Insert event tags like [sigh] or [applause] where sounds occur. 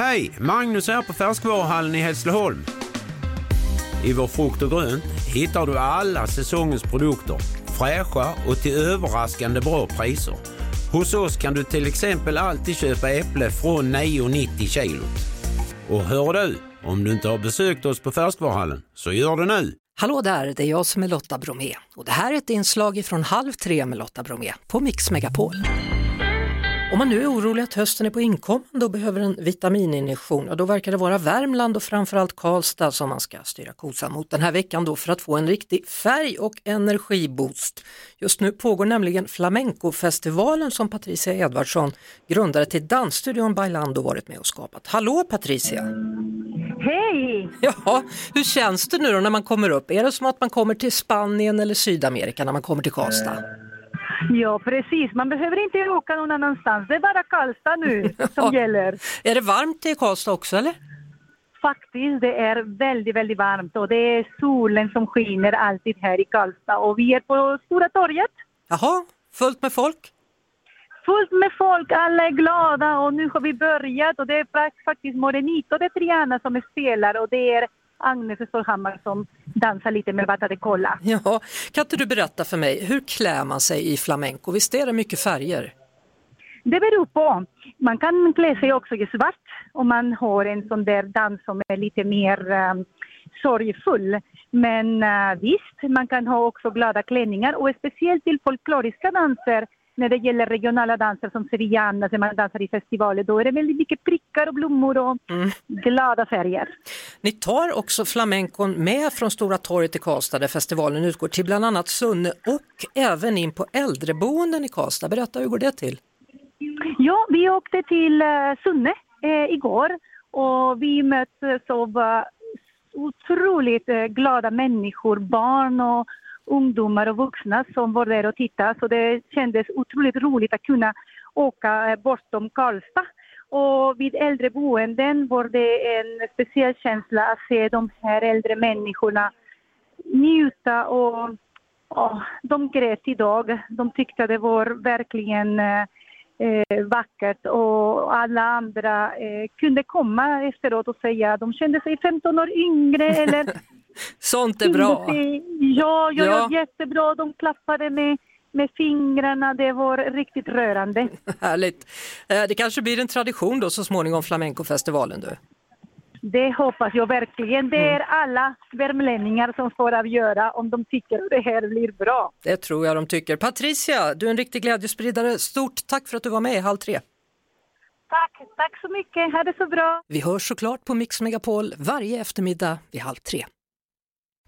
Hej! Magnus här på Färskvaruhallen i Hässleholm. I vår frukt och grönt hittar du alla säsongens produkter, fräscha och till överraskande bra priser. Hos oss kan du till exempel alltid köpa äpple från 9,90 kilo. Och hör du, om du inte har besökt oss på Färskvaruhallen, så gör det nu! Hallå där, det är jag som är Lotta Bromé och det här är ett inslag från Halv tre med Lotta Bromé på Mix Megapol. Om man nu är orolig att hösten är på inkommande och behöver en vitamininjektion, då verkar det vara Värmland och framförallt Karlstad som man ska styra kosan mot den här veckan då för att få en riktig färg och energiboost. Just nu pågår nämligen Flamencofestivalen som Patricia Edvardsson, grundare till dansstudion Bailando, varit med och skapat. Hallå Patricia! Hej! Ja, hur känns det nu då när man kommer upp? Är det som att man kommer till Spanien eller Sydamerika när man kommer till Karlstad? Ja, precis. Man behöver inte åka någon annanstans. Det är bara Karlstad nu som [laughs] gäller. Är det varmt i Karlstad också eller? Faktiskt, det är väldigt, väldigt varmt och det är solen som skiner alltid här i Karlstad och vi är på Stora torget. Jaha, fullt med folk? Fullt med folk, alla är glada och nu har vi börjat och det är faktiskt Morenito de Triana som spelar och det är Agnes Stålhammar som dansar lite med Bata de Cola. [laughs] Ja, kan inte du berätta för mig, hur klär man sig i flamenco? Visst är det mycket färger? Det beror på. Man kan klä sig också i svart om man har en sån där dans som är lite mer um, sorgfull. Men uh, visst, man kan ha också glada klänningar och speciellt till folkloriska danser när det gäller regionala danser som sevillana, när man dansar i festivaler, då är det väldigt mycket prickar och blommor och mm. glada färger. Ni tar också flamencon med från Stora torget i Karlstad där festivalen utgår till bland annat Sunne och även in på äldreboenden i Karlstad. Berätta, hur går det till? Ja, vi åkte till uh, Sunne uh, igår och vi möttes av uh, otroligt glada människor, barn och ungdomar och vuxna som var där och tittade. Så det kändes otroligt roligt att kunna åka eh, bortom Karlstad. Och vid äldreboenden var det en speciell känsla att se de här äldre människorna njuta och, och de grät idag. De tyckte det var verkligen eh, eh, vackert och alla andra eh, kunde komma efteråt och säga att de kände sig 15 år yngre eller [laughs] Sånt är bra. [laughs] Ja, ja, ja. jättebra. De klappade med, med fingrarna. Det var riktigt rörande. [laughs] Härligt. Eh, det kanske blir en tradition då så småningom, flamencofestivalen du? Det hoppas jag verkligen. Det är mm. alla värmlänningar som får avgöra om de tycker att det här blir bra. Det tror jag de tycker. Patricia, du är en riktig glädjespridare. Stort tack för att du var med i Halv tre. Tack, tack så mycket. Ha det så bra. Vi hörs såklart på Mix Megapol varje eftermiddag vid halv tre.